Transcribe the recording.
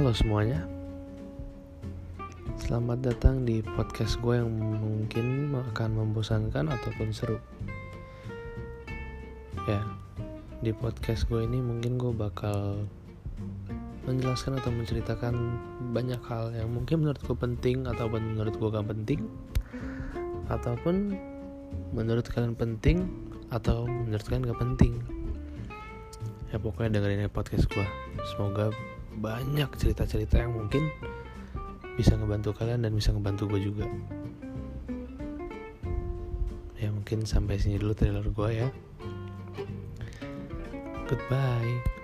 Halo semuanya. Selamat datang di podcast gue yang mungkin akan membosankan ataupun seru. Ya, di podcast gue ini mungkin gue bakal menjelaskan atau menceritakan banyak hal yang mungkin menurut gue penting ataupun menurut gue gak penting Ataupun menurut kalian penting atau menurut kalian gak penting. Ya pokoknya dengerin podcast gue semoga banyak cerita-cerita yang mungkin bisa ngebantu kalian dan bisa ngebantu gue juga. Ya mungkin sampai sini dulu trailer gue ya. Goodbye